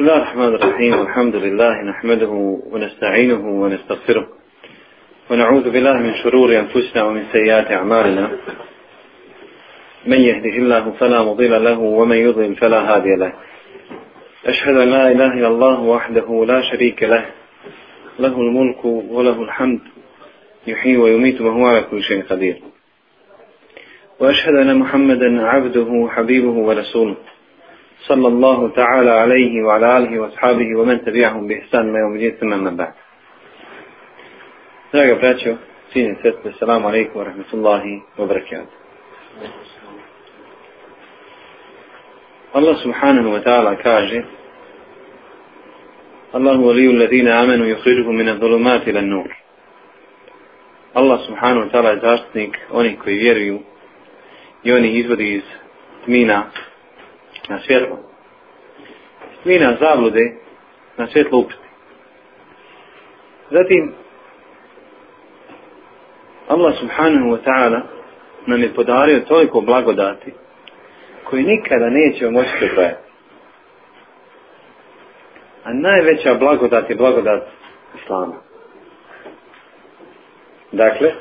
بسم الله الرحمن الرحيم والحمد لله نحمده ونستعينه ونستغفره ونعوذ بالله من شرور أنفسنا ومن سيئات أعمالنا من يهده الله فلا مضل له ومن يضلل فلا هادي له أشهد أن لا إله إلا الله وحده لا شريك له له الملك وله الحمد يحيي ويميت وهو على كل شيء قدير وأشهد أن محمدا عبده حبيبه ورسوله صلى الله تعالى عليه وعلى آله وأصحابه ومن تبعهم بإحسان ما يوم الدين ثم من بعد دراجة براتشو سين السلام عليكم ورحمة الله وبركاته الله سبحانه وتعالى كاجي الله ولي الذين آمنوا يخرجهم من الظلمات إلى النور الله سبحانه وتعالى زارتنك أوني كويفيريو يوني هيزوديز تمينا na svjetlo. na zavlude na svjetlo uputi. Zatim, Allah subhanahu wa ta'ala nam je podario toliko blagodati koje nikada nećemo moći prebrojati. A najveća blagodat je blagodat Islama. Dakle,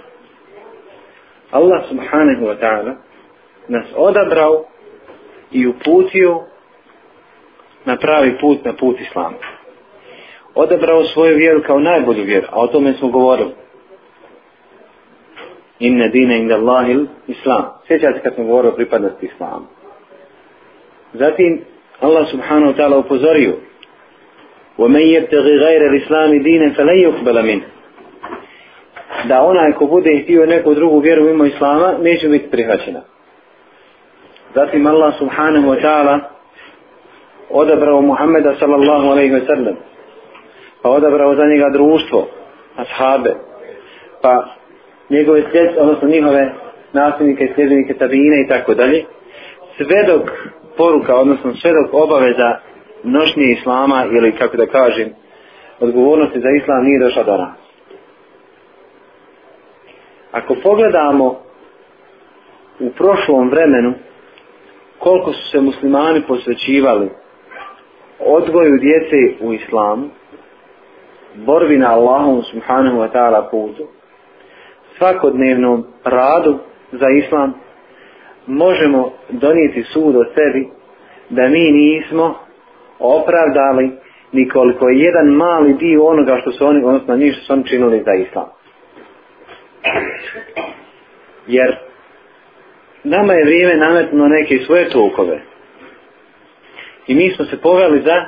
Allah subhanahu wa ta'ala nas odabrao i uputio na pravi put, na put Islama. Odabrao svoju vjeru kao najbolju vjeru, a o tome smo govorili. Inna dina inda Allahil Islam. Sjećate kad smo govorili o pripadnosti Islama. Zatim Allah subhanahu wa ta'ala upozorio وَمَنْ يَبْتَغِ غَيْرَ الْإِسْلَامِ دِينَ فَلَنْ يُقْبَلَ da onaj ko bude htio neku drugu vjeru mimo Islama, neće biti prihvaćena. Zatim Allah subhanahu wa ta'ala odabrao Muhammeda sallallahu alaihi wa sallam, pa odabrao za njega društvo, ashabe, pa njegove sljed, odnosno njihove nasljednike, sljedbenike, tabine i tako dalje, sve dok poruka, odnosno sve dok obaveza nošnje islama ili kako da kažem, odgovornosti za islam nije došla do Ako pogledamo u prošlom vremenu koliko su se muslimani posvećivali odgoju djece u islamu, borbi na Allahom subhanahu wa ta'ala putu, svakodnevnom radu za islam, možemo donijeti sud o sebi da mi nismo opravdali nikoliko je jedan mali dio onoga što su oni, odnosno njih što su oni činili za islam. Jer nama je vrijeme nametno neke svoje tokove. I mi smo se poveli za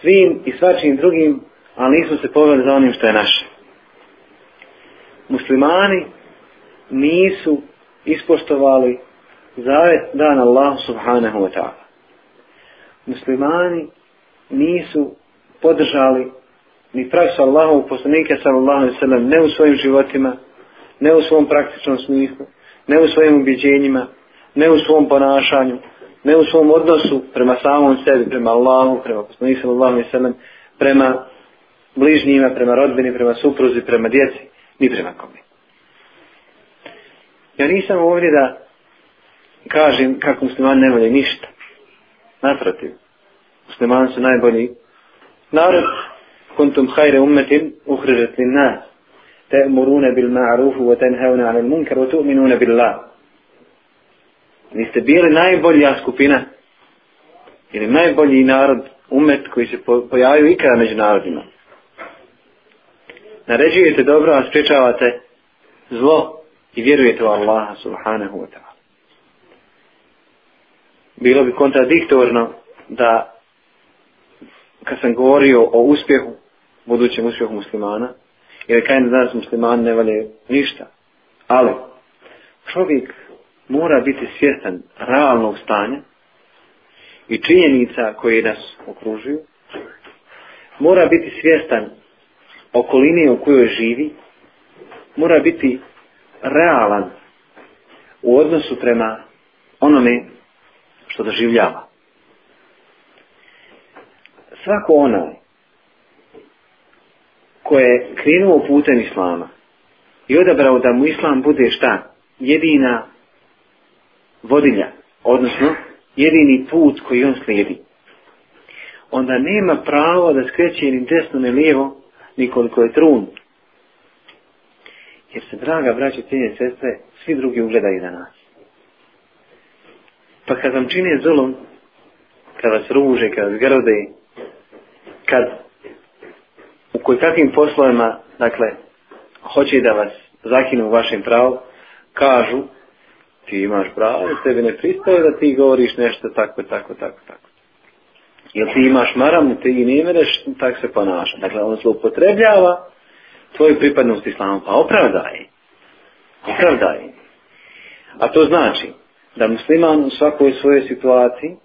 svim i svačim drugim, ali nismo se poveli za onim što je naše. Muslimani nisu ispoštovali zavet dan Allah subhanahu wa ta'ala. Muslimani nisu podržali ni praksu Allahu poslanika sallallahu alaihi ne u svojim životima, ne u svom praktičnom smislu, ne u svojim ubiđenjima, ne u svom ponašanju, ne u svom odnosu prema samom sebi, prema Allahu, prema poslanih sallallahu i sallam, prema bližnjima, prema rodbini, prema supruzi, prema djeci, ni prema kome. Ja nisam ovdje da kažem kako musliman ne volje ništa. Naprotiv, musliman su najbolji narod, kuntum hajre umetim, nas te'murune bil ma'rufu wa anil munkar wa billah. Niste bili najbolja skupina ili najbolji narod, umet koji se pojavio ikada među narodima. Naređujete dobro, a spriječavate zlo i vjerujete u Allaha subhanahu wa ta'ala. Bilo bi kontradiktorno da kad sam govorio o uspjehu, budućem uspjehu muslimana, jer kaj znači muslimani ne valje ništa. Ali, čovjek mora biti svjestan realnog stanja i činjenica koje nas okružuju. Mora biti svjestan okoline u kojoj živi. Mora biti realan u odnosu prema onome što doživljava. Svako onaj je krenuo putem Islama i odabrao da mu Islam bude šta? Jedina vodilja, odnosno jedini put koji on slijedi. Onda nema pravo da skreće ni desno ni lijevo nikoliko je trun. Jer se, draga braće, cijenje sestre, svi drugi ugledaju na nas. Pa kad vam čine zulom, kad vas ruže, kad vas grode, kad u koji kakvim poslovima, dakle, hoće da vas zakinu u vašem pravu, kažu, ti imaš pravo, tebi ne pristaje da ti govoriš nešto tako, tako, tako, tako. Jer ti imaš maramu, ti i ne mereš, tako se ponaša. Dakle, on zloupotrebljava tvoju pripadnost islamu, pa opravdaj, opravdaj. A to znači da musliman u svakoj svojoj situaciji,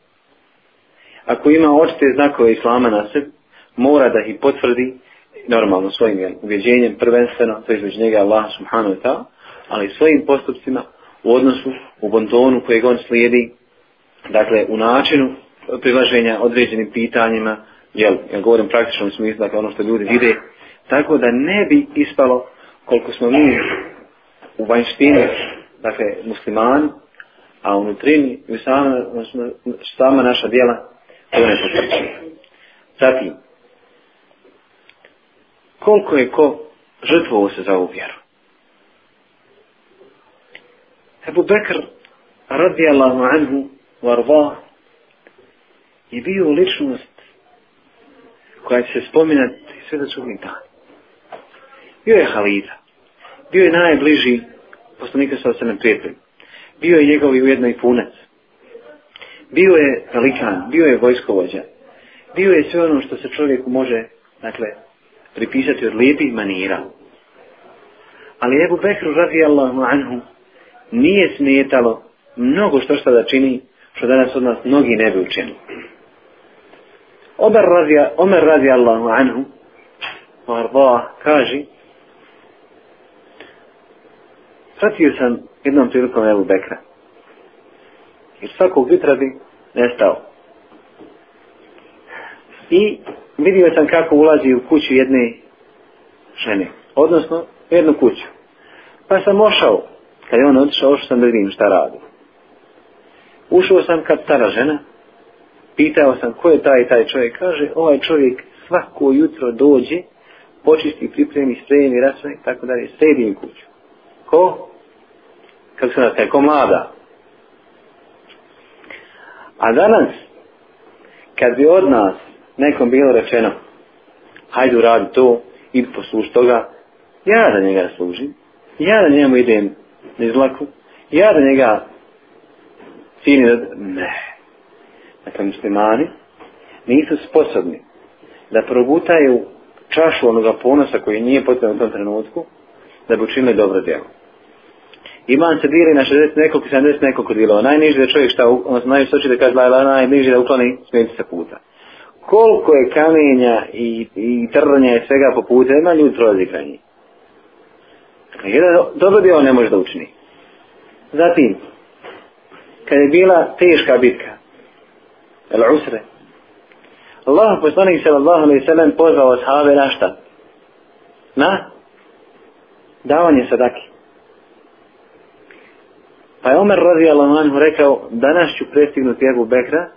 ako ima očite znakove islama na sebi, mora da ih potvrdi normalno svojim uvjeđenjem prvenstveno, to između njega Allah subhanahu wa ta'ala, ali svojim postupcima u odnosu, u bontonu kojeg on slijedi, dakle u načinu prilaženja određenim pitanjima, jel, ja govorim praktičnom smislu, dakle ono što ljudi vide, tako da ne bi ispalo koliko smo mi u vanjštini, dakle muslimani, a unutrini sama, sama naša djela to ne potvrđuje. Zatim, koliko je ko žrtvovao se za ovu vjeru. Ebu Bekr radijallahu anhu varva je bio ličnost koja će se spominati sve su mi dan. Bio je Halida. Bio je najbliži poslanika sa osam prijatelj. Bio je njegov i ujedno i punac. Bio je velikan, bio je vojskovođa. Bio je sve ono što se čovjeku može, dakle, pripisati od lijepih manira. Ali Ebu Bekru radijallahu anhu nije smijetalo mnogo što što da čini što danas od nas mnogi ne bi učinili. Omer radija, Omer radijallahu anhu Marba kaže Pratio sam jednom prilikom Ebu Bekra. I svakog jutra bi nestao. I vidio sam kako ulazi u kuću jedne žene, odnosno jednu kuću. Pa sam ošao, kad je on otišao, ošao sam da vidim šta radi. Ušao sam kad stara žena, pitao sam ko je taj taj čovjek, kaže ovaj čovjek svako jutro dođe, počisti, pripremi, spremi, rasne, tako dalje, je kuću. Ko? Kako se nazva, ko mlada. A danas, kad bi od nas nekom bilo rečeno, hajde uradi to, i posluš toga, ja da njega služim, ja da njemu idem na izlaku, ja da njega da ne. Dakle, muslimani nisu sposobni da probutaju čašu onoga ponosa koji nije potrebno u tom trenutku, da bi učinili dobro djelo. Imam se diri na 60 nekoliko, 70 nekoliko djelova. Najniži da čovjek šta, odnosno najviše da kaže najniži da ukloni smijeti se puta koliko je kamenja i, i i svega po putu, ima ljudi prolazi kraj njih. Dakle, dobro bi on ne može da učini. Zatim, kad je bila teška bitka, el usre, Allah poslanik sallallahu ne selem pozvao ashaabe na šta? Na davanje sadaki. Pa je Omer radijallahu mu rekao, danas ću prestignuti Ebu Bekra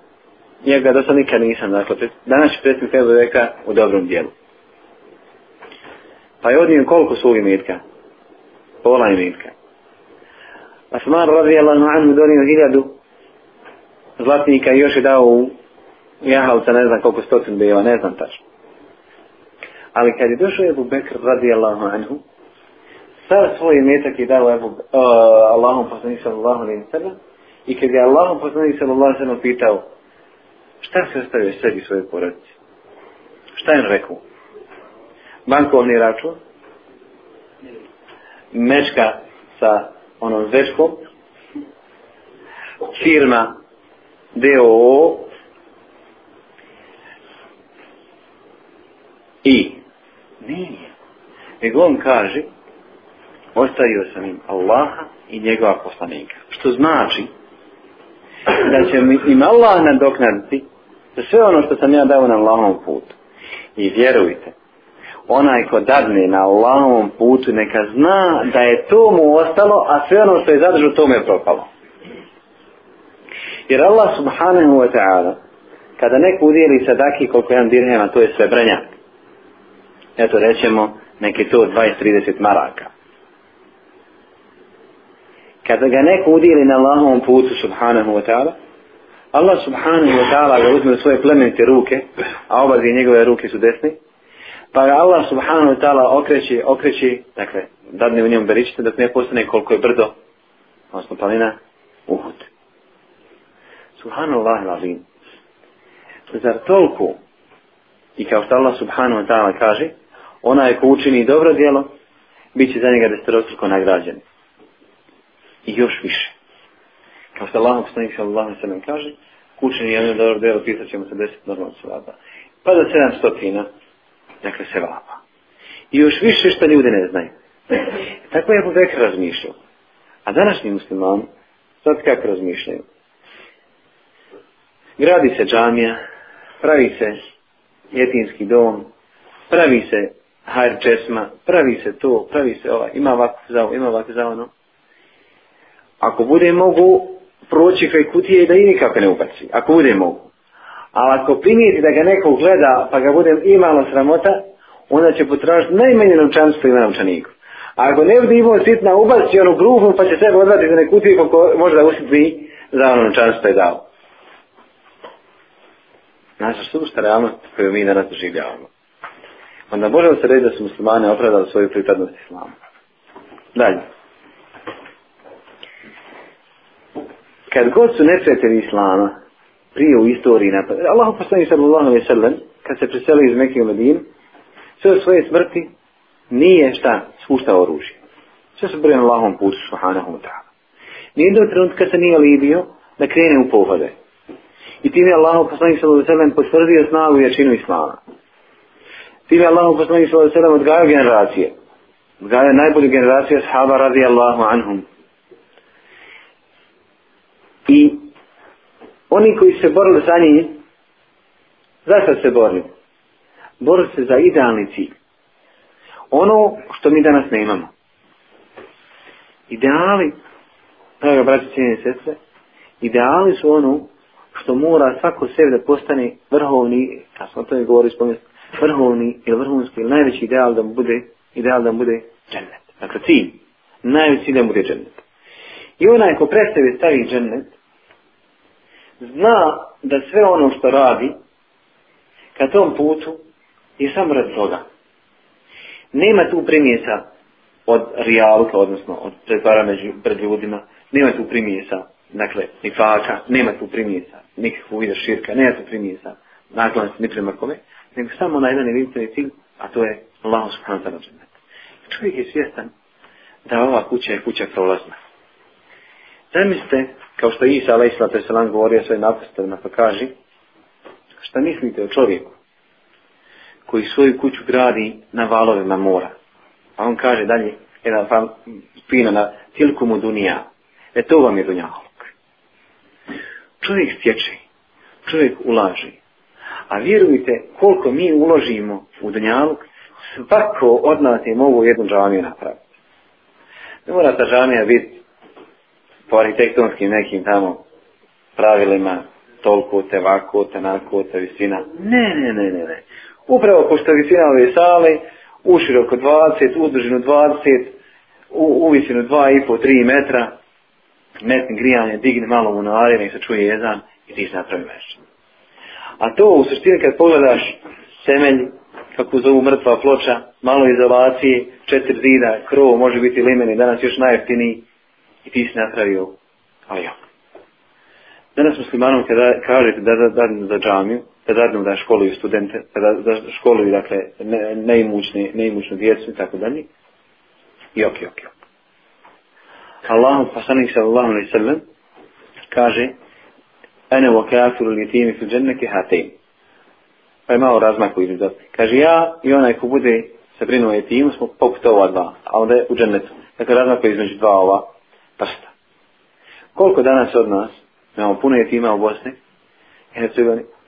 njega do sad nikad nisam. Dakle, danas predstaviti predsjednik Ebu u dobrom dijelu. Pa je njega koliko su svog mitka? Pola mitka. Asmar radi Allahu anhu donio hiljadu zlatnika i još je dao u jahalca, ne znam koliko stotin bila, ne znam tačno. Ali kad je došao Ebu Bekr radi Allahu anhu, sada svoj imetak je dao Ebu, uh, Allahom poslanih sallallahu alaihi sallam i kad je Allahom poslanih sallallahu alaihi sallam pitao Šta se ostavio sebi svoje porodice? Šta je on rekao? Bankovni račun? Mečka sa onom zvečkom? Firma DOO? I? Nije. Nego on kaže, ostavio sam im Allaha i njegova poslanika. Što znači da će im Allah nadoknaditi za sve ono što sam ja dao na Allahovom putu. I vjerujte, onaj ko dadne na Allahovom putu neka zna da je to mu ostalo, a sve ono što je zadržao to mu je propalo. Jer Allah subhanahu wa ta'ala kada neko udjeli sadaki koliko jedan dirhema, to je srebrenjak. Eto rećemo, neki to 20-30 maraka. Kada ga neko udjeli na Allahovom putu subhanahu wa ta'ala, Allah subhanahu wa ta'ala ga uzme svoje plemenite ruke, a obazi njegove ruke su desni, pa ga Allah subhanahu wa ta'ala okreći, okreći, dakle, dadne u njemu beričite dok ne postane koliko je brdo, odnosno palina uhud. Subhanallah lazim. Zar toliko, i kao što Allah subhanahu wa ta'ala kaže, ona je ko učini dobro djelo, bit će za njega deseterostruko nagrađen i još više. Kao što Allah poslanik sallallahu kaže, kućni jedno dobro djelo pisat ćemo se deset normalno sevapa. Pa do sedam stotina, dakle vapa. I još više što ljudi ne znaju. Tako je Bubek razmišljao. A današnji musliman, sad kako razmišljaju? Gradi se džamija, pravi se jetinski dom, pravi se hajr česma, pravi se to, pravi se ova, ima ovako za ima za ono. Ako bude mogu, proći kaj kutije da i nikako ne ubaci. Ako bude mogu. Ali ako primijeti da ga neko gleda pa ga bude imalo sramota, onda će potražiti najmanje novčanstvo i na novčaniku. ako ne bude imao sitna ubaci onu u gruhu pa će sebe odvati za neku kutiju možda usitni za ono novčanstvo je dao. Naša sušta realnost koju mi danas doživljavamo. Onda možemo se reći da su muslimani opravdali svoju pripadnost islamu. Dalje. kad god su neprijatelji Islama, prije u istoriji napravili, Allah poslani sallallahu alaihi sallam, kad se preselio iz Mekije u Medin, sve u svoje smrti nije šta spuštao oružje. Sve su brojeno Allahom putu, subhanahu wa ta'ala. Nije do trenutka se nije libio da krene u pohode. I time je Allah poslani sallallahu alaihi sallam potvrdio snagu i jačinu Islama. Time je Allah poslani sallallahu alaihi sallam odgajao generacije. Odgajao najbolju generaciju sahaba radijallahu anhum i oni koji se borili za njih, zašto se borili? Borili se za idealni cilj. Ono što mi danas nemamo. Ideali, draga braća i sestre, ideali su ono što mora svako sebe da postane vrhovni, ja sam o tome govorio spomenuti, vrhovni ili vrhunski ili najveći ideal da mu bude, ideal da mu bude džennet. Dakle, cilj. Najveći da mu bude džennet. I onaj ko predstavlja sebe džennet, zna da sve ono što radi ka tom putu je samo rad toga. Nema tu primjesa od rijalka, odnosno od pretvara među, pred ljudima, nema tu primjesa, dakle, ni faka, nema tu primjesa, nikakvu vida širka, nema tu primjesa, naklonost ni prema kome, nego samo na jedan jedinstveni cilj, a to je Allah subhanahu wa Čovjek je svjestan da ova kuća je kuća prolazna. Zamislite kao što je Isa a.s. govorio svojim apostolima pa kaže šta mislite o čovjeku koji svoju kuću gradi na valovima mora. A on kaže dalje, jedan fan na tilku mu dunija. E to vam je dunjaluk. Čovjek stječe, čovjek ulaži. A vjerujte koliko mi uložimo u dunjaluk, svako od nas mogu jednu džamiju napraviti. Ne mora ta džamija biti po arhitektonskim nekim tamo pravilima, te te, nako te visina. Ne, ne, ne, ne, ne. Upravo pošto je visina ove sale, u široko 20, u 20, u, u visinu 2,5-3 metra, metni grijanje, digne malo munare, i se čuje jedan i ti se napravi meš. A to u suštini kad pogledaš semelj, kako zovu mrtva ploča, malo izolacije, četiri zida, krov može biti limeni, danas još najeftiniji, i ti si napravio ajo. Danas muslimanom kada kažete da dadnu za džamiju, da dadnu da školuju studente, da, da školuju dakle ne, ne neimućnu djecu i tako dalje, jok, ok, ok. Allahum poslanik sallallahu alaihi sallam kaže ene wa kafiru li timi su dženneke hatim. Pa je malo razmaku između. Kaže ja i onaj ko bude se brinuo o smo poput ova dva, a onda je u džennetu. Dakle je između dva ova prsta. Koliko danas od nas, imamo puno je tima u Bosni,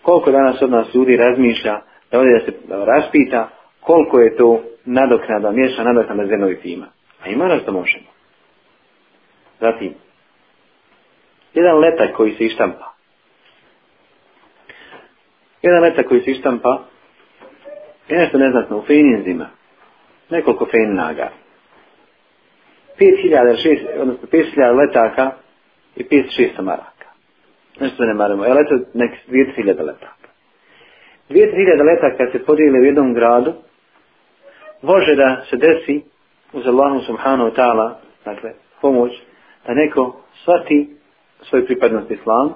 koliko danas od nas ljudi razmišlja da ovdje da se raspita koliko je to nadoknada, mješa nadoknada zemljovi tima. A ima nas da možemo. Zatim, jedan letak koji se ištampa. Jedan letak koji se ištampa je nešto neznatno u fejninzima. Nekoliko fejn 5000, odnosno 5000 letaka i 5600 maraka. Nešto znači, ne maramo. Ja leto nek 2000 letaka. 2000 letaka se podijeli u jednom gradu, može da se desi uz Allahom subhanahu ta'ala, dakle, pomoć, da neko svati svoj pripadnost islamu,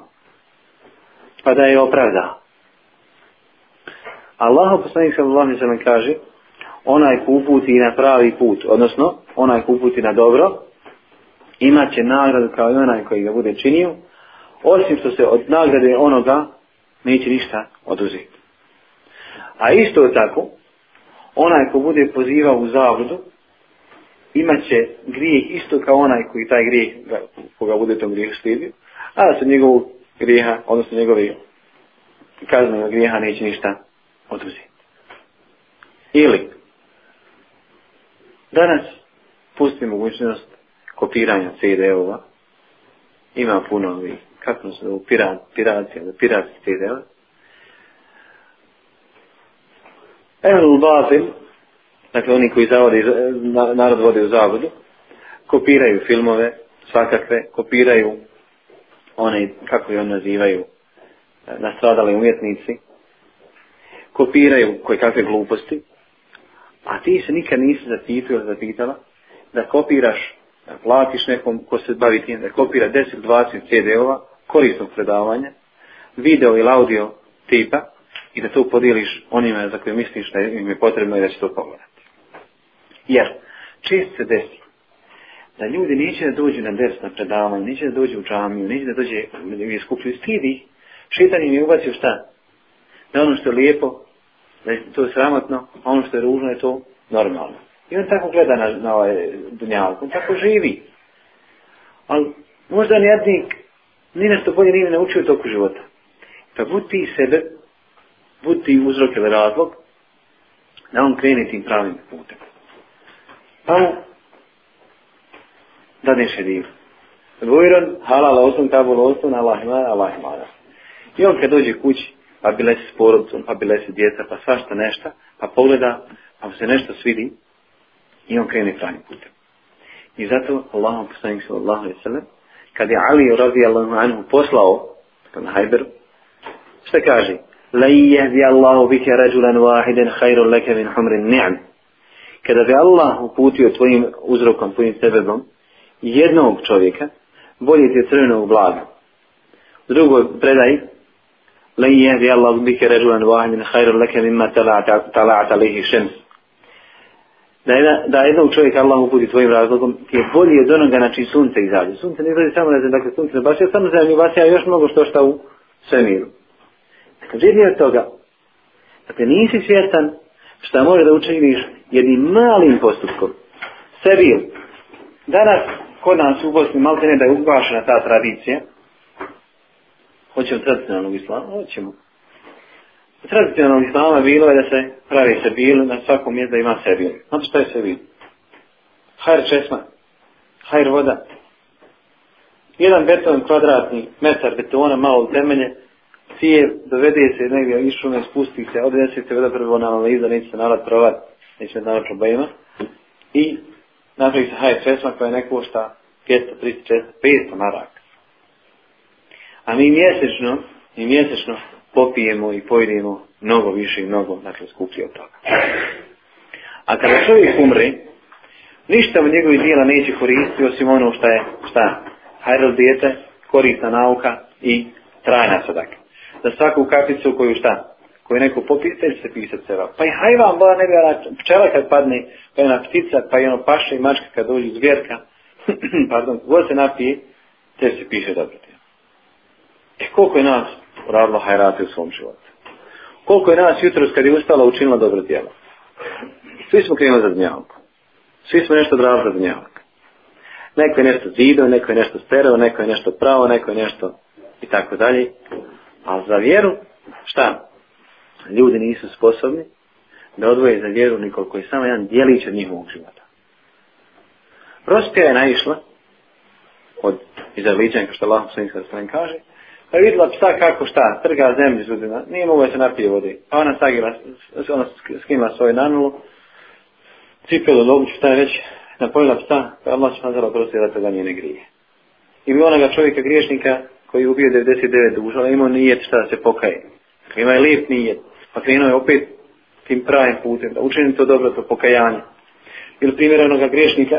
pa da je opravda. Allahu poslanik sallallahu alejhi ve kaže: onaj ko uputi na pravi put, odnosno onaj ko uputi na dobro, imat će nagradu kao i onaj koji ga bude činio, osim što se od nagrade onoga neće ništa oduzeti. A isto tako, onaj ko bude pozivao u Zavodu, imat će grijeh isto kao onaj koji taj grijeh, koga bude tom grijehu slijedio, a se njegovog grijeha, odnosno njegove kaznog grijeha neće ništa oduzeti. Ili, Danas pusti mogućnost kopiranja CD-ova. Ima puno ovih, kako se zove, pirat, pirati, piratski CD-ova. Evo Babil, dakle oni koji narod vode u zavodu, kopiraju filmove svakakve, kopiraju one, kako je on nazivaju, e, nastradali umjetnici, kopiraju koje kakve gluposti, a ti se nikad nisi zapitio, zapitala da kopiraš, da platiš nekom ko se bavi tim, da kopira 10-20 CD-ova korisnog predavanja, video ili audio tipa i da to podijeliš onima za koje misliš da im je potrebno i da će to pogledati. Jer čest se desi da ljudi neće da dođu na desna na predavanje, neće da dođu u džamiju, neće da dođe u skupinu, stidi Šitan im je ubacio šta? Da ono što je lijepo, je to je sramotno, a ono što je ružno je to normalno. I on tako gleda na, na ovaj dunjavak, on tako živi. Ali možda nijednik ni nešto bolje nije naučio toku života. Pa budi ti sebe, budi ti uzrok ili razlog, da on krene tim pravim putem. Pa mu dadneš je div. Vujron, halala, osnovn tabul, osnovn, Allah ima, Allah ima. I on kad dođe kući, pa bila si s porodcom, pa bila si djeca, pa svašta nešta, pa pogleda, pa se nešto svidi i on krene pravim putem. I zato Allah, poslanik se Allah, kada je Ali radi Allahu anhu poslao pa na Hajberu, što kaže? La yahdi Allahu bika rajulan wahidan khairun laka min humrin ni'am. Kada bi Allah uputio tvojim uzrokom, tvojim sebebom, jednog čovjeka, bolje ti je crvenog blaga. U drugoj predaji, لن يهدي الله بك رجلا واحدا خير لك مما طلعت عليه الشمس da, jedna, da jednog čovjeka Allah uputi tvojim razlogom ti je bolje od onoga na čiji sunce izađe. Sunce ne izlazi samo na zemlji, dakle sunce ne baš, je samo zemlju baš, ja još mnogo što šta u svemiru. Dakle, živi od toga. Dakle, nisi svjestan šta može da učiniš jednim malim postupkom. Sebil. Danas kod nas u Bosni Maltene ne da je ugašena ta tradicija, Hoćemo tradicionalnog islama? Hoćemo. Tradicionalnog islama bilo je da se pravi se bilo na svakom mjestu da ima sebi. Znate što je sebi? Hajr česma, hajr voda. Jedan beton kvadratni, metar betona, malo u temelje, cije dovede se negdje iz šume, spusti se, odnese se voda prvo na analiza, neće se narod provat, neće se narod problema. I napravi se hajr česma koja je košta 500, 300, 500 maraka. A mi mjesečno, i mjesečno popijemo i pojedemo mnogo više i mnogo, dakle, skuplje od toga. A kada čovjek umre, ništa u njegovih dijela neće koristiti osim ono što je, šta? Hajral dijete, korisna nauka i trajna sadak. Za svaku kapicu koju šta? Koju neko popiste će se pisati Pa i hajvan, vam, ne bi pčela kad padne, pa je ptica, pa je ono paša i mačka kad dođe zvjerka, pardon, god se napije, te se piše dobro. E koliko je nas radilo hajrati u svom životu? Koliko je nas jutros kad je ustala učinila dobro djelo? Svi smo krenuli za dnjavku. Svi smo nešto radili za dnjavku. Neko je nešto zidao, neko je nešto stereo, neko je nešto pravo, neko je nešto i tako dalje. A za vjeru, šta? Ljudi nisu sposobni da odvoje za vjeru nikoliko je samo jedan dijelić od njihovog života. Prospija je naišla od izavličenja, kao što Allah sve kaže, pa je vidjela psa kako šta, trga zemlju ljudima, nije mogla se napije vode. Pa ona sagila, ona skinula svoju nanulu, cipelu dom šta je već, napojila psa, pa Allah će nazvala prosti da njene grije. I mi onoga čovjeka griješnika koji je ubio 99 duša, ali imao nijet šta da se pokaje. Dakle, Ima je lijep nijet, pa krenuo je opet tim pravim putem, da učini to dobro, to pokajanje. Ili primjer onoga griješnika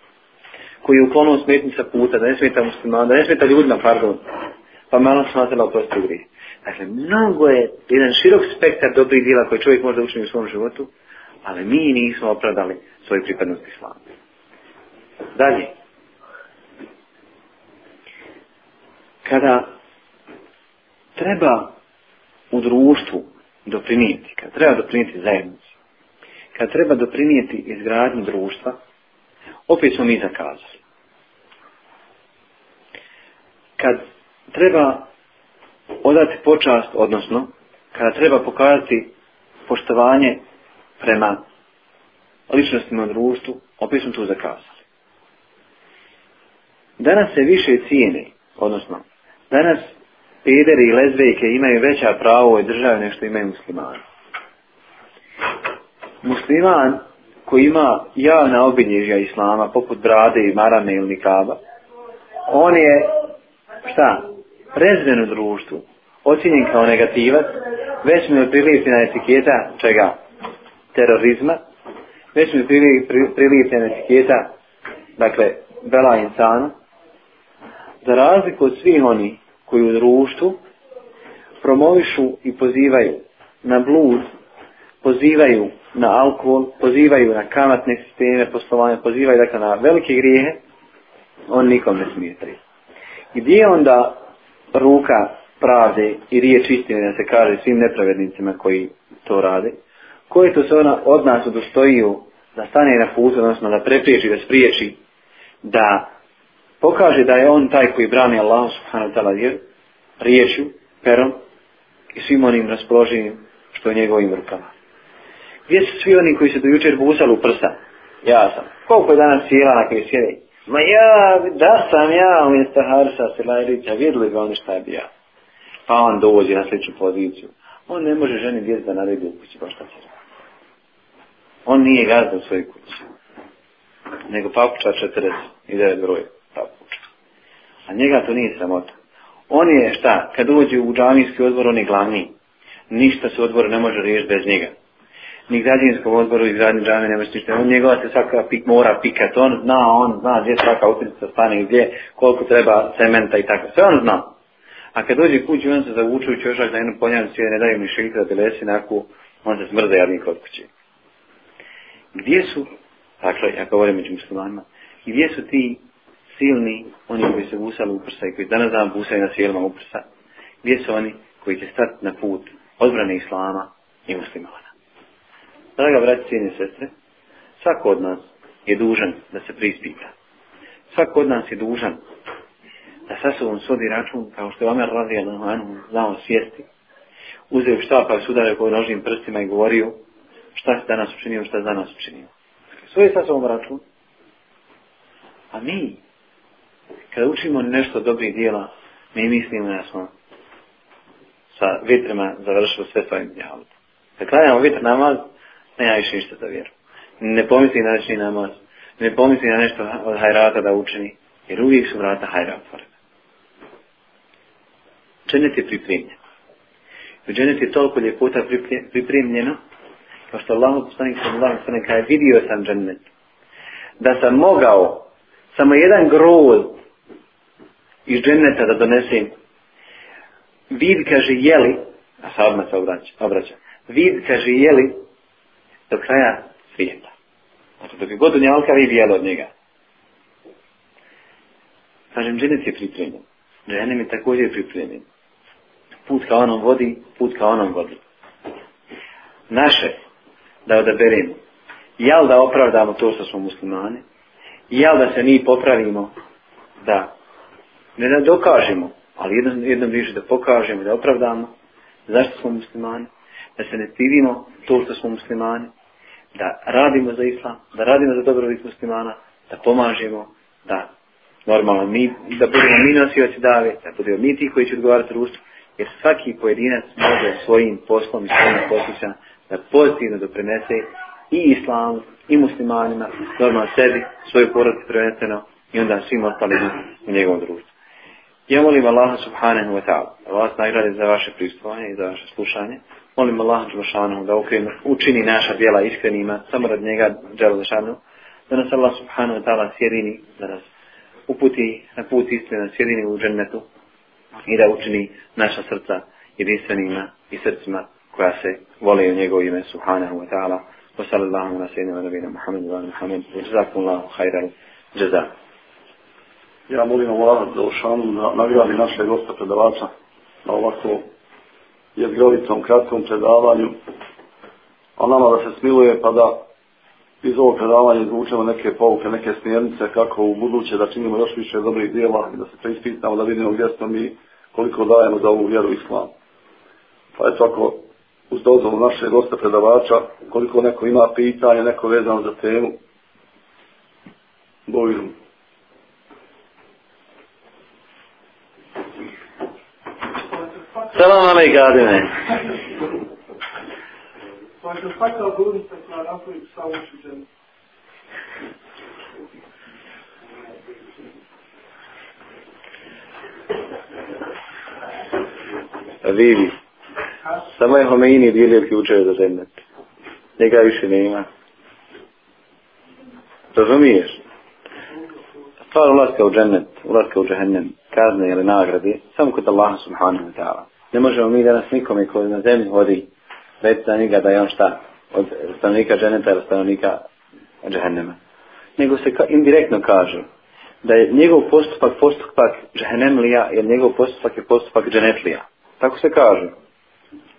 koji je uklonuo smetnica puta, da ne smeta da ne smeta ljudima, pardon, pa malo smatrala u grije. Dakle, mnogo je jedan širok spektar dobrih djela koje čovjek može učiniti u svom životu, ali mi nismo opravdali svoje pripadnost islamu. Dalje. Kada treba u društvu doprinijeti, kada treba doprinijeti zajednicu, kada treba doprinijeti izgradnju društva, opet smo mi zakazali. Kad treba odati počast, odnosno kada treba pokazati poštovanje prema ličnostima društvu, opet smo tu zakazali. Danas se više cijeni, odnosno, danas pederi i lezbejke imaju veća pravo u ovoj državi nego što imaju muslimani. Musliman koji ima javna obilježja islama, poput brade i marame ili nikaba, on je, šta, u društvu ocjenjen kao negativac, već mi prilijepljena etiketa čega? Terorizma, već mi prilijepljena etiketa, dakle, bela insana, za razliku od svih oni koji u društvu promovišu i pozivaju na blud, pozivaju na alkohol, pozivaju na kamatne sisteme poslovanja, pozivaju dakle na velike grijehe, on nikom ne smije prije. Gdje onda ruka pravde i riječ istine da se kaže svim nepravednicima koji to rade, koji to se ona od nas udostojio da stane na put, odnosno da prepriječi, da spriječi, da pokaže da je on taj koji brani Allah subhanahu ta'ala perom i svim onim raspoloženim što je njegovim rukama. Gdje su svi oni koji se do jučer busali u prsa? Ja sam. Koliko je danas sjela na koji sjede? Ma ja, da sam ja umjesto Harisa Silajlića, vidjeli ga oni šta bi ja. Pa on dođe na sličnu poziciju. On ne može ženi djeci da naredi u kući, baš šta će On nije gazda u svojoj kući. Nego papuča 40 i 9 broj papuča. A njega to nije sramota. On je šta, kad uđe u džavinski odbor, on je glavni. Ništa se odbor ne može riješiti bez njega ni građevinskom odboru i gradnji džame ništa. On njegova se svaka pik mora pikat, on zna, on zna gdje svaka utrica stane gdje, koliko treba cementa i tako, sve on zna. A kad dođe kući, on se zavuče u čošak jednu poljanicu ne daju mi šilika da lesi naku, on se smrza kod kuće. Gdje su, dakle, ja govorim među muslimanima, gdje su ti silni, oni koji se busali u prsa i koji danas dan busaju na svijelima u prsa, gdje su oni koji će stati na put odbrane Islama i muslimana? Draga braći, cijene sestre, svako od nas je dužan da se prispita. Svako od nas je dužan da sa sobom svodi račun, kao što je Omer radio manu, znao svijesti. Uzeo štapa pa i sudario po nožnim prstima i govorio šta si danas učinio, šta danas učinio. je sa sobom račun. A mi, kada učimo nešto dobrih dijela, mi mislimo da smo sa vitrima završili sve svojim djavom. Kad klanjamo vitr namaz, ne više ništa za vjeru. Ne pomisli na nešto namaz. Ne pomisli na nešto od hajrata da učini. Jer uvijek su vrata hajra otvorena. Čenet je pripremljen. U je toliko ljepota pripremljeno kao što Allah poslanik kada je vidio sam džennet da sam mogao samo jedan groz iz dženneta da donesem vid kaže jeli a sahabima se obraća, obraća vid kaže jeli do kraja svijeta. Znači, dok je god alka vi bijelo od njega. Kažem, dženec je pripremljen. Dženem je također pripremljen. Put ka onom vodi, put ka onom vodi. Naše, da odaberemo. Jel da opravdamo to što smo muslimani? Jel da se mi popravimo? Da. Ne da dokažemo, ali jednom, jednom više da pokažemo, da opravdamo. Zašto smo muslimani? Da se ne stidimo to što smo muslimani da radimo za islam, da radimo za dobrobit muslimana, da pomažemo, da normalno mi, da budemo mi nosioci dave, da budemo mi ti koji će odgovarati društvu, jer svaki pojedinac može svojim poslom i svojim posjećan da pozitivno doprinese i islamu, i muslimanima, normalno sebi, svoju porodici prvenstveno i onda svim ostalima u njegovom društvu. Ja molim Allaha subhanahu wa ta'ala, vas nagrade za vaše pristupanje i za vaše slušanje. Molim Allah Đelešanu da okren, učini naša djela iskrenima, samo rad njega Đelešanu, da nas Allah Subhanu wa ta'ala sjedini, da nas uputi na put istine, sjedini u džennetu i da učini naša srca jedinstvenima i srcima koja se vole u njegovo ime subhanahu wa ta'ala. Wa sallallahu na sejnama nabina Muhammedu wa Muhammedu. Wa jazakumullahu khairal jazak. Ja molim Allah Đelešanu da nagradi naše gosta predavača na ovako jezgrovitom, kratkom predavanju, a nama da se smiluje pa da iz ovog predavanja izvučemo neke pouke, neke smjernice kako u buduće da činimo još više dobrih dijela i da se preispitamo, da vidimo gdje smo mi, koliko dajemo za ovu vjeru islam. Pa eto ako uz dozvolu naše dosta predavača, koliko neko ima pitanja, neko vezano za temu, bojim. Selam aleyk Adem'e. Habibi, samo je Homeini dijelio ključeve za žennet. Njega više nema. Razumiješ? Stvar ulaska u džennet, ulaska u džehennem, kazne ili nagrade, samo kod Allaha subhanahu wa ta'ala. Ne možemo mi danas nikome koji na zemlji vodi reći za njega da je on šta od stanovnika ženeta ili stanovnika Nego se ka, indirektno kaže da je njegov postupak postupak džehennemlija jer njegov postupak je postupak dženetlija. Tako se kaže.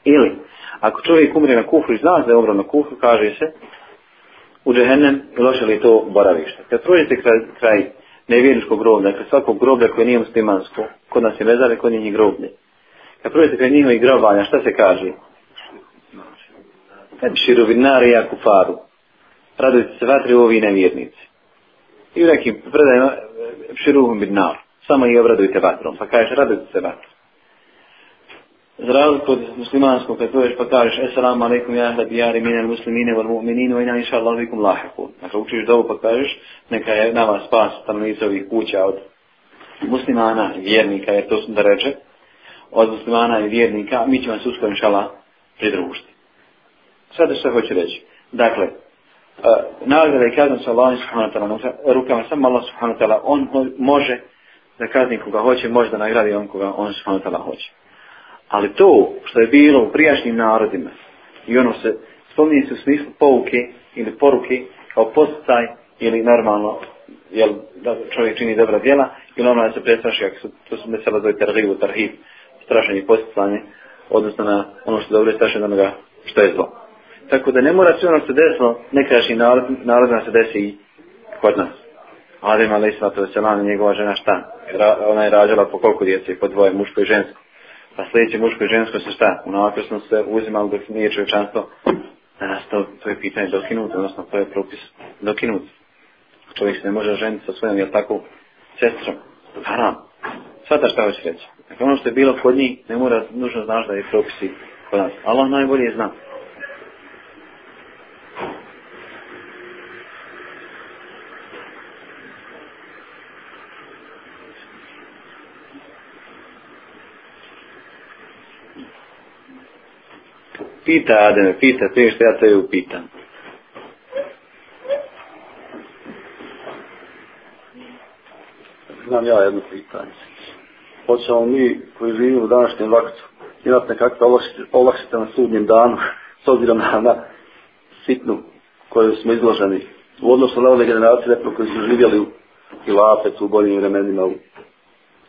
Ili, ako čovjek umri na kuhu i zna da je umro na kaže se u džehennem loše li to boravište. Kad prođete kraj, kraj nevjerničkog groblja, dakle svakog groblja koje nije muslimansko, kod nas je mezare, kod nije groblje. Kad prođete kraj njihovi grobanja, šta se kaže? Kad širu vinari ja kufaru. Radujte se vatri u ovi nevjernici. I u nekim predajima širuhum binar. Samo i obradujte vatrom. Pa kažeš radujte se vatrom. Za razliku od muslimanskog kad dođeš pa kažeš Esalamu alaikum ja ahla bijari minel muslimine val mu'mininu ina inša Allah vikum lahiku. Dakle učiš dobu pa kažeš neka je nama spas tamo ovih kuća od muslimana, vjernika, jer to sam da reče od muslimana i vjernika, mi ćemo se uskoro inšala pridružiti. Sada što hoću reći. Dakle, e, nagrada i kazna sa Allahom subhanahu ta'ala rukama samo Allah subhanahu ta'ala on može da kazni koga hoće, može da nagradi on koga on subhanahu ta'ala hoće. Ali to što je bilo u prijašnjim narodima i ono se spominje se u smislu pouke ili poruke kao postaj ili normalno jel, da čovjek čini dobra djela ili ono da se prestraši, ako su, to su mesela zove u tarhiv, strašanje i odnosno na ono što dobro je strašenje onoga što je zlo. Tako da ne mora sve ono se desilo nekadašnji narod, narod se desi i kod nas. Adem Ali na i njegova žena šta? Ona je rađala po koliko djece? Po dvoje, muško i žensko. Pa sljedeće muško i žensko se šta? U Unapresno se uzimalo dok nije čovječanstvo. Danas to, to je pitanje dokinuto, odnosno to je propis dokinut. Čovjek se ne može ženiti sa svojom, jel tako, sestrom. Svata šta hoće reći. Dakle, ono što je bilo kod njih, ne mora nužno znaš da je propisi kod nas. Allah najbolje zna. Pita Ademe, pita prije što ja tebe upitam. Znam ja jedno pitanje hoćemo mi koji živimo u današnjem vaktu imati nekakve olakšite na sudnjem danu s obzirom na, sitnu koju smo izloženi u odnosu na one generacije koji su živjeli u Hilafet u boljim vremenima, u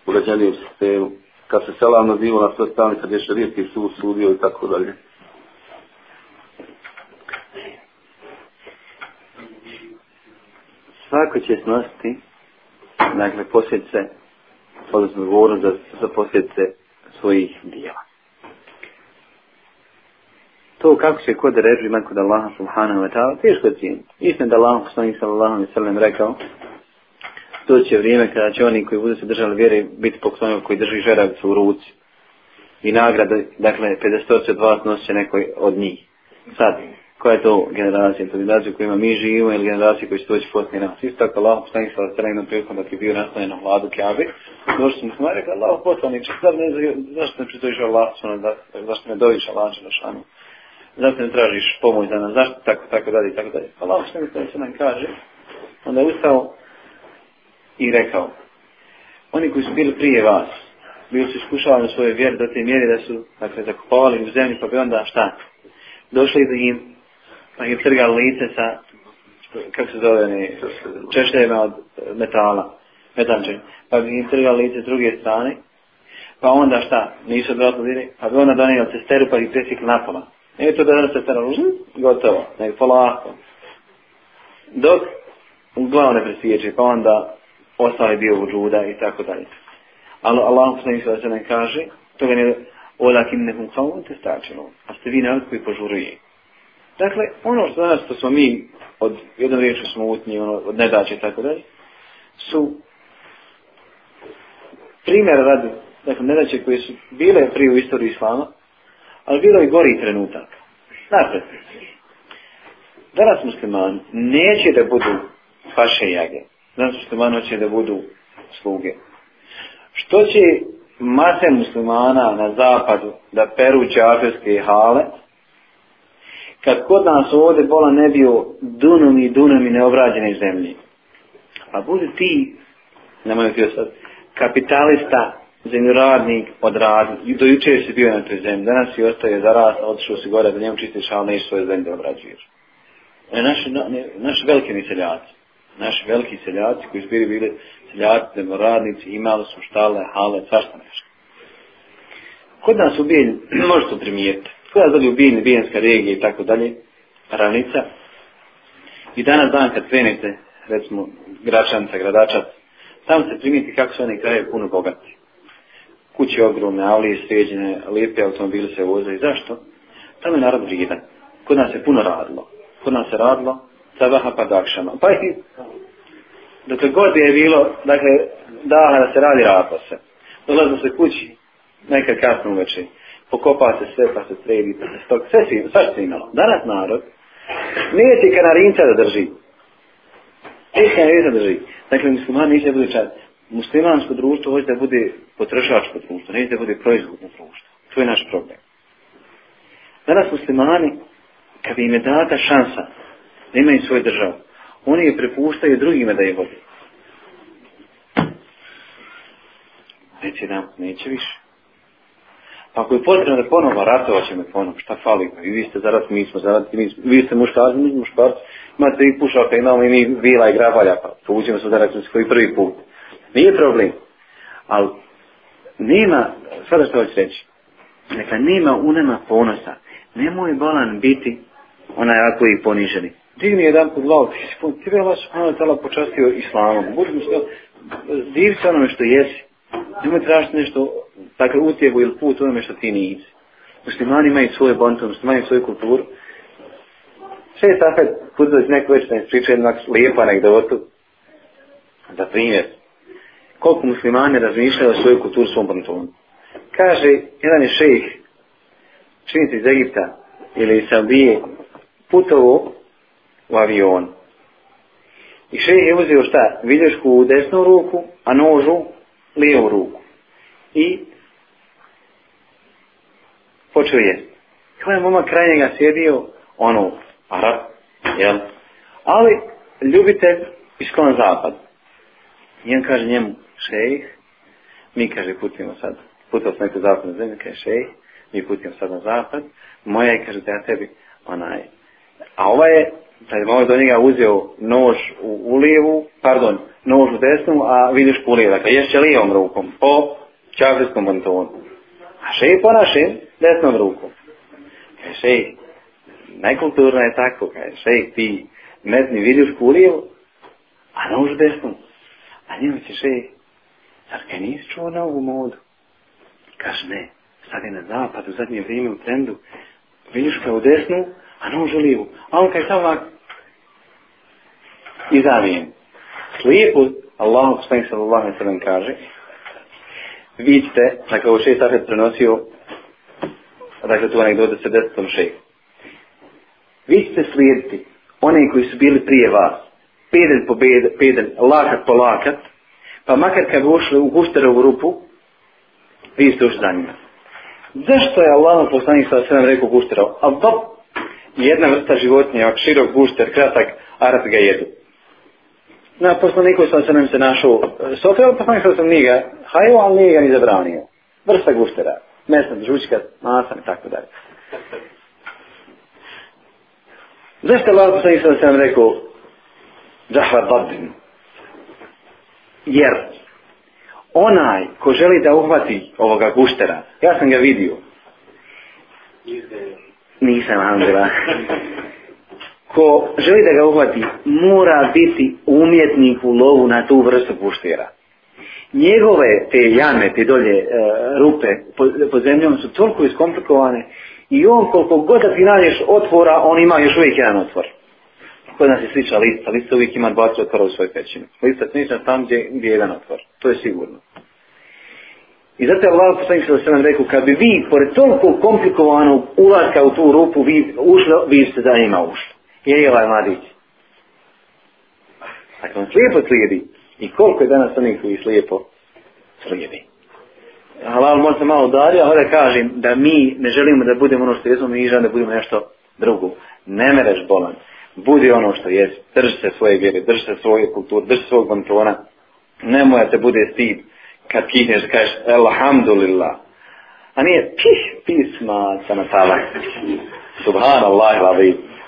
uređenijem sistemu, kad se selam nazivo na sve strane, kad je šarijski su sudio i tako dalje. Svako će snositi, dakle, posljedice odnosno odgovornost za, za posljedice svojih dijela. To kako će kod režima kod Allaha subhanahu wa ta'ala, teško je cijeniti. Istina da Allah poslanih sallallahu sallam rekao, to će vrijeme kada će oni koji budu se držali vjere biti poklonjeni koji drži žeravicu u ruci. I nagrada, dakle, 50 od vas nosit će nekoj od njih. Sad, koja je to generacija, to generacija kojima mi živimo ili generacija koji će doći poslije nas. Isto tako Allah poslanik sa strane prilikom da je bio nastavljen na vladu Kjabe, došli smo i rekli Allah poslanik, zašto ne pritojiš Allah, zašto ne doviš Allah šanu, zašto ne tražiš pomoć za nas, zašto tako, tako dalje, tako dalje. Allah poslanik sa nam kaže, onda je ustao i rekao, oni koji su bili prije vas, bili su iskušavani u svojoj vjeri do te mjeri da su dakle, zakupovali u zemlji pa bi onda šta? Došli do im pa je trga lice sa, kako se zove, ni, češljajima od metala, metanče. Pa bi im trga lice s druge strane, pa onda šta, nisu dobro diri, pa bi onda donijela cesteru pa ih presikla napola. Nije e, to da danas cestera, mm, gotovo, nego polako. Dok glavu ne presvijeđe, pa onda ostali dio džuda i tako dalje. Ali Allah se ne kaže, toga ne, olakim nekom kavom te a ste vi narod koji požurujete. Dakle, ono što danas što smo mi od jednom riječu smutni, ono, od nedaće i tako dalje, su primjer radi, dakle, nedaće koje su bile prije u istoriji islama, ali bilo i gori trenutak. Znate, danas muslimani neće da budu paše jage. Danas musliman će da budu sluge. Što će mase muslimana na zapadu da peru čafirske hale, kad kod nas ovdje bola ne bio dunom i dunom i zemlji. A pa budi ti, nemoj ti sad, kapitalista, zemljoradnik, odradnik, do jučer si bio na toj zemlji, danas si ostaje zarasta, otišao si gore, da njemu čistiš, ali nešto svoje zemlje obrađuješ. E, naši, veliki seljaci, naši veliki seljaci koji su bili bili seljaci, zemljoradnici, imali su štale, hale, svašta nešto. Kod nas u Bijelju, možete primijetiti koja u Bin, Bijenska regija i tako dalje, ravnica. I danas dan kad krenete, recimo Gračanca, Gradačac, tamo se primijeti kako su oni kraje puno bogati. Kuće ogromne, ali sređene, lijepe automobili se voze i zašto? Tamo je narod vrijedan. Kod nas je puno radilo. Kod nas je radilo sabaha pa Pa i dok god je bilo, dakle, dana da se radi radilo se. Dolazno se kući, nekad kasno uveče pokopa se sve pa se sredi, pa se stok, sve si, sve si imalo. Danas narod ti kanarinca da drži. ti kanarinca da drži. Dakle, muslimani neće da bude čast. Muslimansko društvo hoće da bude potrošačko društvo, neće da bude proizvodno društvo. To je naš problem. Danas muslimani, kad im je data šansa da imaju svoju državu, oni je prepuštaju drugima da je vodi. Neće nam neće više. Pa ako je potrebno da ponova ratovat ćemo ponovo, šta fali? Pa I vi ste zaraz, mi smo zaraz, mi, vi ste muškarci, mi smo muškarci, imate i pušaka, imamo i mi vila i grabalja, pa povućemo se zaraz koji prvi put. Nije problem. Ali nema, sada što hoću reći, neka nema u nema ponosa. Nemoj bolan biti onaj ako i poniženi. Divni jedan po glavu, ti si ono telo počastio islamom. što, divi se onome što jesi. Nemoj tražiti nešto, dakle, utjegu ili put onome što ti nisi. Muslimani imaju svoje bonto, muslimani imaju svoju kulturu. Še je safet putovat neko već ne ispriča jednak lijepu anegdotu. da primjer, koliko muslimani razmišljaju o svojoj kulturi svom bontonu. Kaže, jedan je šejh, činite iz Egipta ili iz Sabije, putovo u avion. I šejh je uzio šta? vidješku u desnu ruku, a nožu lijevu ruku. I počeo je. I ovaj momak kraj njega sjedio, ono, Arab, jel? Ali, ljubitelj i zapad. I on kaže njemu, šejh, mi kaže putimo sad, putao sam neku zapadnu zemlju, kaže šejh, mi putimo sad na zapad, moja je, kaže da ja tebi, onaj. A ova je, taj je do njega uzeo nož u, u lijevu, pardon, nož u desnu, a vidiš pulije, dakle ješće lijevom rukom, po čakrijskom bontonu. A šeji po našim, desnom rukom. Kaj e, šeji, nekulturno je tako, kaj šeji, ti metni vidiš kulijevu, a nož u desnu. A njima će šeji, zar kaj nisi čuo na ovu modu? Kaže, ne, sad je na zapadu, u zadnje vrijeme u trendu, vidiš kao u desnu, a nož u lijevu. A on kaj samo ovako, i zavijem slijepu Allahu poslanik sallallahu alejhi ve sellem kaže vidite, dakle ovo šest safet prenosio dakle tu anegdotu sa desetom šeju vi ste slijediti one koji su bili prije vas peden po peden, lakat po lakat pa makar kad ušli u gušterovu rupu vi ste ušli za njima zašto je Allah poslanik sallallahu alejhi ve sellem rekao gušterov? a jedna vrsta životinja, širok gušter, kratak, arat ga jedu na poslaniku sam se nam se našao e, sofra, pa sam nije ga hajio, ali nije ga ni Vrsta guštera, mesna, žučka, masan i tako dalje. Zašto Allah poslanik sam nam rekao Jer onaj ko želi da uhvati ovoga guštera, ja sam ga vidio. Nisam, Andra. ko želi da ga uhvati, mora biti umjetnik u lovu na tu vrstu puštira. Njegove te jame, te dolje e, rupe pod, zemljom su toliko iskomplikovane i on koliko god da ti nađeš otvora, on ima još uvijek jedan otvor. Kod nas je sliča lista, lista uvijek ima dva otvora u svojoj pećini. Lista slična tam gdje, je jedan otvor, to je sigurno. I zato je Allah poslanik rekao, kad bi vi, pored toliko komplikovanog ulaska u tu rupu, vi ušli, vi ste da ima ušli jer je ovaj mladić. Dakle, on slijepo slijedi. I koliko je danas onih koji slijepo slijedi. Halal možda malo dalje, ali kažem da mi ne želimo da budemo ono što jesmo, mi želimo da budemo nešto drugo. Ne mereš bolan. Budi ono što jesi. Drži se svoje vjere, drži se svoje kulture, drži se svog bantona. Nemoj da te bude stid kad kihneš kažeš Elhamdulillah. A nije pih pisma na natala. Subhanallah,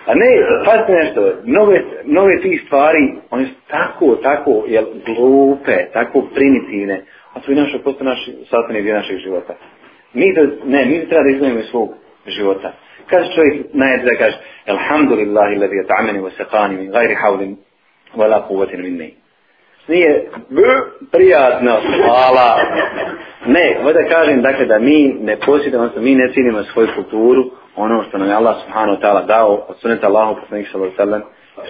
a ne, pazite nešto, nove, nove tih stvari, one su tako, tako, jel, glupe, tako primitivne, a to je naša, posto naš sastavni dio našeg života. Mi to, ne, mi treba da izgledamo iz svog života. Kaže čovjek, najed da kaže, Elhamdulillah, ila bi wa sekani min gajri havlin wa la kuvatin min ne. Nije prijatno, hvala. Ne, ovdje kažem, dakle, da mi ne posjedamo, mi ne cijenimo svoju kulturu, ono što nam je Allah subhanahu ta'ala dao od suneta Allahu poslanih sallallahu sallam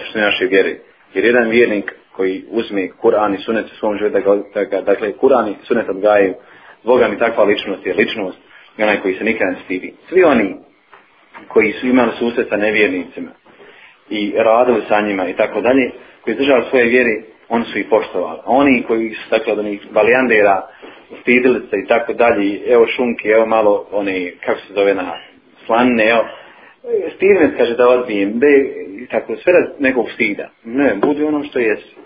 što naše vjeri. Jer jedan vjernik koji uzme Kur'an i sunet u svom životu, dakle Kur'an i sunet odgajaju, Boga mi takva ličnost je ličnost i onaj koji se nikada ne stidi. Svi oni koji su imali susret sa nevjernicima i radili sa njima i tako dalje, koji držali svoje vjeri, oni su ih poštovali. A oni koji su dakle od onih balijandera, stidili se i tako dalje, evo šunki, evo malo oni kako se zove na slane, jel, stidne kaže da odbijem, da je, tako, sve nekog stida. Ne, budi ono što jesi.